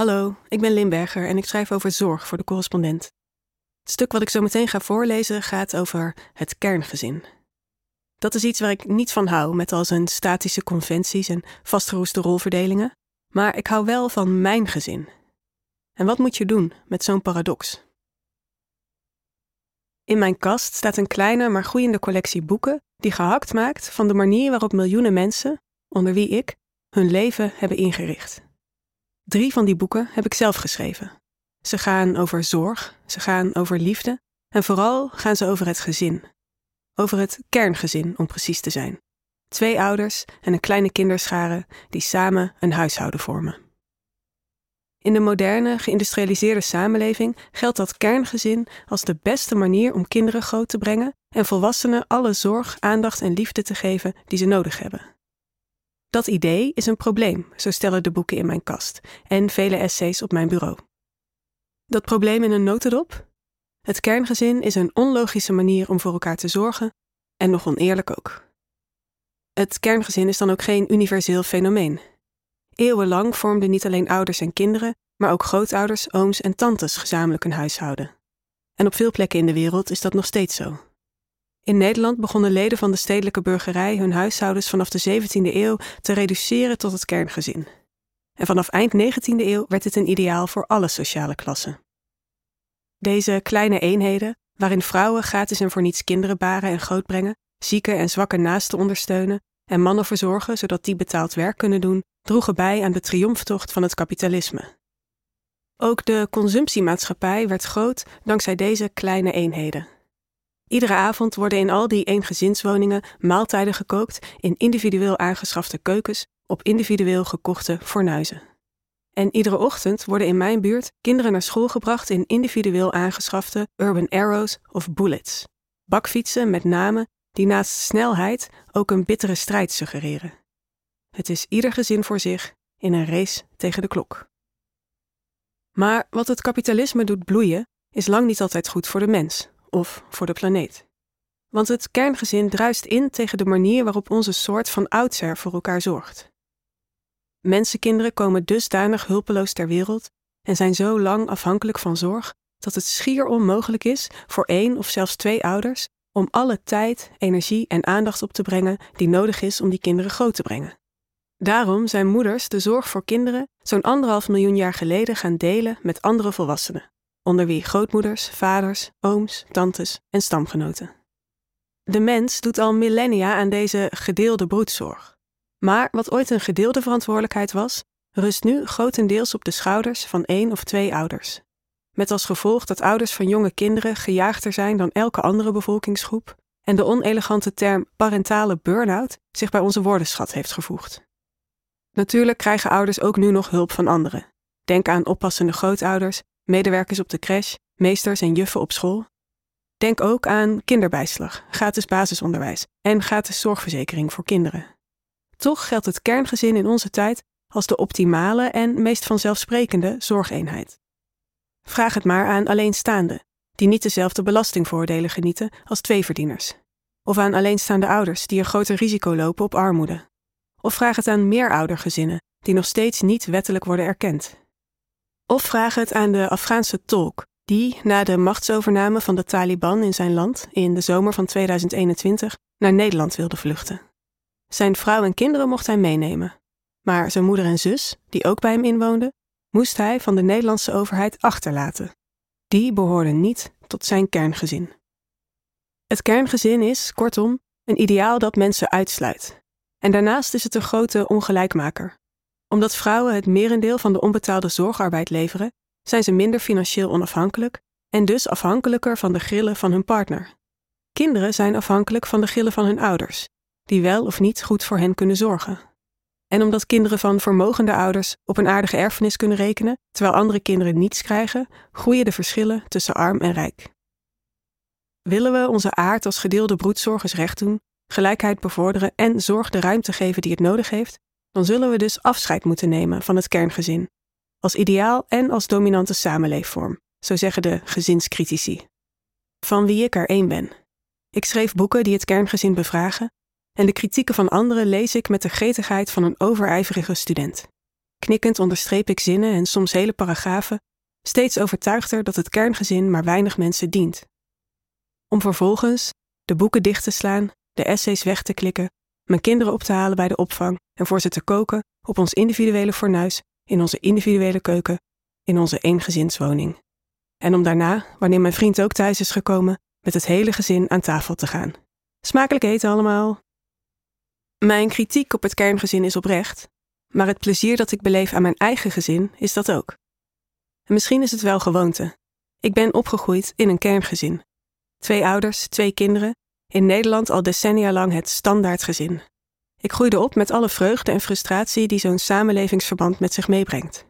Hallo, ik ben Limberger en ik schrijf over zorg voor de correspondent. Het stuk wat ik zo meteen ga voorlezen gaat over het kerngezin. Dat is iets waar ik niet van hou, met al zijn statische conventies en vastgeroeste rolverdelingen, maar ik hou wel van mijn gezin. En wat moet je doen met zo'n paradox? In mijn kast staat een kleine maar groeiende collectie boeken die gehakt maakt van de manier waarop miljoenen mensen, onder wie ik, hun leven hebben ingericht. Drie van die boeken heb ik zelf geschreven. Ze gaan over zorg, ze gaan over liefde en vooral gaan ze over het gezin. Over het kerngezin, om precies te zijn. Twee ouders en een kleine kinderschare die samen een huishouden vormen. In de moderne, geïndustrialiseerde samenleving geldt dat kerngezin als de beste manier om kinderen groot te brengen en volwassenen alle zorg, aandacht en liefde te geven die ze nodig hebben. Dat idee is een probleem, zo stellen de boeken in mijn kast en vele essays op mijn bureau. Dat probleem in een notendop? Het kerngezin is een onlogische manier om voor elkaar te zorgen en nog oneerlijk ook. Het kerngezin is dan ook geen universeel fenomeen. Eeuwenlang vormden niet alleen ouders en kinderen, maar ook grootouders, ooms en tantes gezamenlijk een huishouden. En op veel plekken in de wereld is dat nog steeds zo. In Nederland begonnen leden van de stedelijke burgerij hun huishoudens vanaf de 17e eeuw te reduceren tot het kerngezin. En vanaf eind 19e eeuw werd het een ideaal voor alle sociale klassen. Deze kleine eenheden, waarin vrouwen gratis en voor niets kinderen baren en grootbrengen, zieke en zwakke naasten ondersteunen en mannen verzorgen zodat die betaald werk kunnen doen, droegen bij aan de triomftocht van het kapitalisme. Ook de consumptiemaatschappij werd groot dankzij deze kleine eenheden. Iedere avond worden in al die eengezinswoningen maaltijden gekookt in individueel aangeschafte keukens op individueel gekochte fornuizen. En iedere ochtend worden in mijn buurt kinderen naar school gebracht in individueel aangeschafte Urban Arrows of Bullets. Bakfietsen met namen die naast snelheid ook een bittere strijd suggereren. Het is ieder gezin voor zich in een race tegen de klok. Maar wat het kapitalisme doet bloeien, is lang niet altijd goed voor de mens of voor de planeet. Want het kerngezin druist in tegen de manier waarop onze soort van oudsher voor elkaar zorgt. Mensenkinderen komen dusdanig hulpeloos ter wereld en zijn zo lang afhankelijk van zorg dat het schier onmogelijk is voor één of zelfs twee ouders om alle tijd, energie en aandacht op te brengen die nodig is om die kinderen groot te brengen. Daarom zijn moeders de zorg voor kinderen zo'n anderhalf miljoen jaar geleden gaan delen met andere volwassenen onder wie grootmoeders, vaders, ooms, tantes en stamgenoten. De mens doet al millennia aan deze gedeelde broedzorg. Maar wat ooit een gedeelde verantwoordelijkheid was, rust nu grotendeels op de schouders van één of twee ouders. Met als gevolg dat ouders van jonge kinderen gejaagder zijn dan elke andere bevolkingsgroep en de onelegante term parentale burn-out zich bij onze woordenschat heeft gevoegd. Natuurlijk krijgen ouders ook nu nog hulp van anderen. Denk aan oppassende grootouders medewerkers op de crash, meesters en juffen op school. Denk ook aan kinderbijslag, gratis basisonderwijs en gratis zorgverzekering voor kinderen. Toch geldt het kerngezin in onze tijd als de optimale en meest vanzelfsprekende zorgeenheid. Vraag het maar aan alleenstaanden, die niet dezelfde belastingvoordelen genieten als tweeverdieners. Of aan alleenstaande ouders die een groter risico lopen op armoede. Of vraag het aan meeroudergezinnen die nog steeds niet wettelijk worden erkend. Of vraag het aan de Afghaanse tolk, die na de machtsovername van de Taliban in zijn land in de zomer van 2021 naar Nederland wilde vluchten. Zijn vrouw en kinderen mocht hij meenemen, maar zijn moeder en zus, die ook bij hem inwoonden, moest hij van de Nederlandse overheid achterlaten. Die behoorden niet tot zijn kerngezin. Het kerngezin is, kortom, een ideaal dat mensen uitsluit. En daarnaast is het een grote ongelijkmaker omdat vrouwen het merendeel van de onbetaalde zorgarbeid leveren, zijn ze minder financieel onafhankelijk en dus afhankelijker van de grillen van hun partner. Kinderen zijn afhankelijk van de grillen van hun ouders, die wel of niet goed voor hen kunnen zorgen. En omdat kinderen van vermogende ouders op een aardige erfenis kunnen rekenen, terwijl andere kinderen niets krijgen, groeien de verschillen tussen arm en rijk. Willen we onze aard als gedeelde broedzorgers recht doen, gelijkheid bevorderen en zorg de ruimte geven die het nodig heeft, dan zullen we dus afscheid moeten nemen van het kerngezin, als ideaal en als dominante samenleefvorm, zo zeggen de gezinscritici. Van wie ik er één ben. Ik schreef boeken die het kerngezin bevragen, en de kritieken van anderen lees ik met de gretigheid van een overijverige student. knikkend onderstreep ik zinnen en soms hele paragrafen, steeds overtuigder dat het kerngezin maar weinig mensen dient. Om vervolgens de boeken dicht te slaan, de essays weg te klikken, mijn kinderen op te halen bij de opvang en voor ze te koken op ons individuele fornuis, in onze individuele keuken, in onze eengezinswoning. En om daarna, wanneer mijn vriend ook thuis is gekomen, met het hele gezin aan tafel te gaan. Smakelijk eten allemaal. Mijn kritiek op het kerngezin is oprecht, maar het plezier dat ik beleef aan mijn eigen gezin is dat ook. En misschien is het wel gewoonte. Ik ben opgegroeid in een kerngezin. Twee ouders, twee kinderen, in Nederland al decennia lang het standaardgezin. Ik groeide op met alle vreugde en frustratie die zo'n samenlevingsverband met zich meebrengt.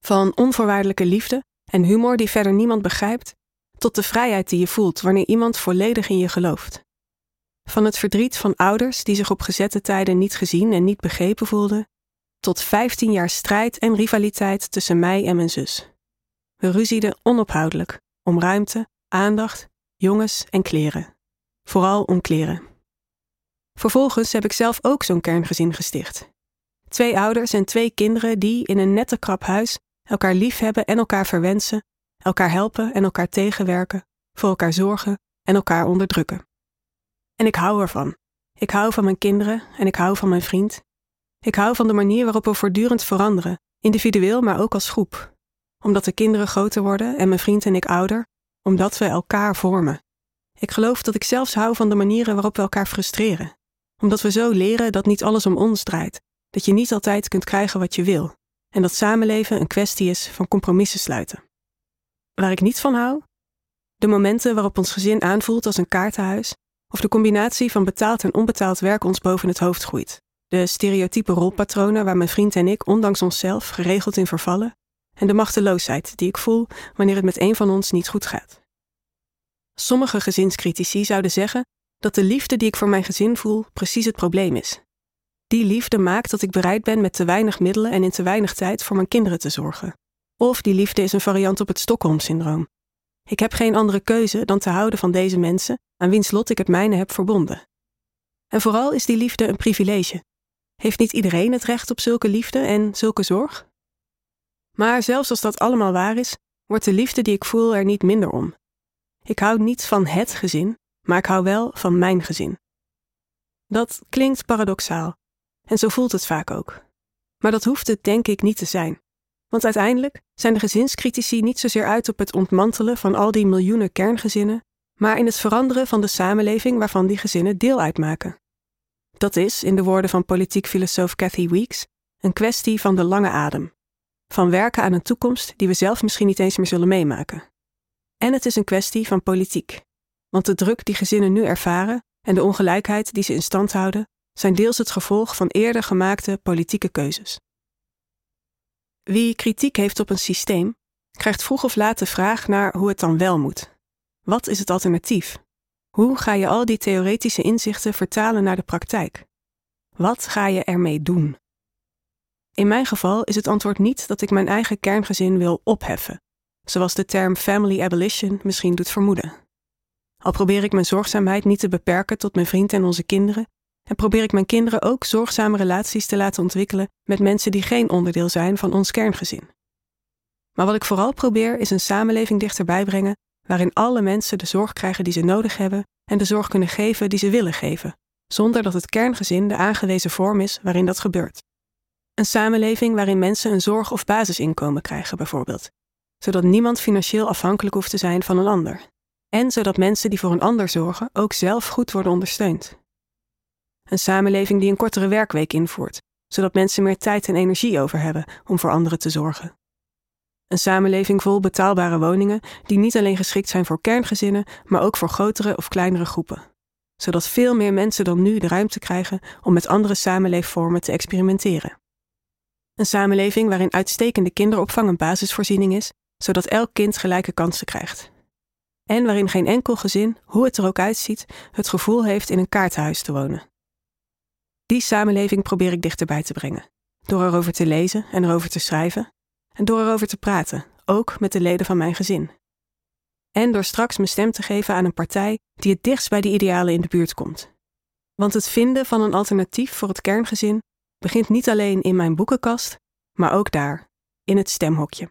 Van onvoorwaardelijke liefde en humor die verder niemand begrijpt, tot de vrijheid die je voelt wanneer iemand volledig in je gelooft. Van het verdriet van ouders die zich op gezette tijden niet gezien en niet begrepen voelden, tot 15 jaar strijd en rivaliteit tussen mij en mijn zus. We ruzieden onophoudelijk om ruimte, aandacht, jongens en kleren. Vooral om kleren. Vervolgens heb ik zelf ook zo'n kerngezin gesticht. Twee ouders en twee kinderen die in een nette krap huis elkaar liefhebben en elkaar verwensen, elkaar helpen en elkaar tegenwerken, voor elkaar zorgen en elkaar onderdrukken. En ik hou ervan. Ik hou van mijn kinderen en ik hou van mijn vriend. Ik hou van de manier waarop we voortdurend veranderen, individueel maar ook als groep. Omdat de kinderen groter worden en mijn vriend en ik ouder, omdat we elkaar vormen. Ik geloof dat ik zelfs hou van de manieren waarop we elkaar frustreren. Omdat we zo leren dat niet alles om ons draait, dat je niet altijd kunt krijgen wat je wil, en dat samenleven een kwestie is van compromissen sluiten. Waar ik niet van hou? De momenten waarop ons gezin aanvoelt als een kaartenhuis, of de combinatie van betaald en onbetaald werk ons boven het hoofd groeit. De stereotype rolpatronen waar mijn vriend en ik ondanks onszelf geregeld in vervallen, en de machteloosheid die ik voel wanneer het met een van ons niet goed gaat. Sommige gezinscritici zouden zeggen dat de liefde die ik voor mijn gezin voel precies het probleem is. Die liefde maakt dat ik bereid ben met te weinig middelen en in te weinig tijd voor mijn kinderen te zorgen. Of die liefde is een variant op het Stockholm-syndroom. Ik heb geen andere keuze dan te houden van deze mensen aan wiens lot ik het mijne heb verbonden. En vooral is die liefde een privilege. Heeft niet iedereen het recht op zulke liefde en zulke zorg? Maar zelfs als dat allemaal waar is, wordt de liefde die ik voel er niet minder om. Ik hou niet van het gezin, maar ik hou wel van mijn gezin. Dat klinkt paradoxaal, en zo voelt het vaak ook. Maar dat hoeft het denk ik niet te zijn. Want uiteindelijk zijn de gezinscritici niet zozeer uit op het ontmantelen van al die miljoenen kerngezinnen, maar in het veranderen van de samenleving waarvan die gezinnen deel uitmaken. Dat is, in de woorden van politiek filosoof Cathy Weeks, een kwestie van de lange adem. Van werken aan een toekomst die we zelf misschien niet eens meer zullen meemaken. En het is een kwestie van politiek. Want de druk die gezinnen nu ervaren en de ongelijkheid die ze in stand houden, zijn deels het gevolg van eerder gemaakte politieke keuzes. Wie kritiek heeft op een systeem, krijgt vroeg of laat de vraag naar hoe het dan wel moet. Wat is het alternatief? Hoe ga je al die theoretische inzichten vertalen naar de praktijk? Wat ga je ermee doen? In mijn geval is het antwoord niet dat ik mijn eigen kerngezin wil opheffen, zoals de term family abolition misschien doet vermoeden. Al probeer ik mijn zorgzaamheid niet te beperken tot mijn vriend en onze kinderen, en probeer ik mijn kinderen ook zorgzame relaties te laten ontwikkelen met mensen die geen onderdeel zijn van ons kerngezin. Maar wat ik vooral probeer is een samenleving dichterbij brengen waarin alle mensen de zorg krijgen die ze nodig hebben en de zorg kunnen geven die ze willen geven, zonder dat het kerngezin de aangewezen vorm is waarin dat gebeurt. Een samenleving waarin mensen een zorg- of basisinkomen krijgen, bijvoorbeeld, zodat niemand financieel afhankelijk hoeft te zijn van een ander. En zodat mensen die voor een ander zorgen ook zelf goed worden ondersteund. Een samenleving die een kortere werkweek invoert, zodat mensen meer tijd en energie over hebben om voor anderen te zorgen. Een samenleving vol betaalbare woningen die niet alleen geschikt zijn voor kerngezinnen, maar ook voor grotere of kleinere groepen. Zodat veel meer mensen dan nu de ruimte krijgen om met andere samenleefvormen te experimenteren. Een samenleving waarin uitstekende kinderopvang een basisvoorziening is, zodat elk kind gelijke kansen krijgt. En waarin geen enkel gezin, hoe het er ook uitziet, het gevoel heeft in een kaartenhuis te wonen. Die samenleving probeer ik dichterbij te brengen, door erover te lezen en erover te schrijven, en door erover te praten, ook met de leden van mijn gezin. En door straks mijn stem te geven aan een partij die het dichtst bij die idealen in de buurt komt. Want het vinden van een alternatief voor het kerngezin begint niet alleen in mijn boekenkast, maar ook daar, in het stemhokje.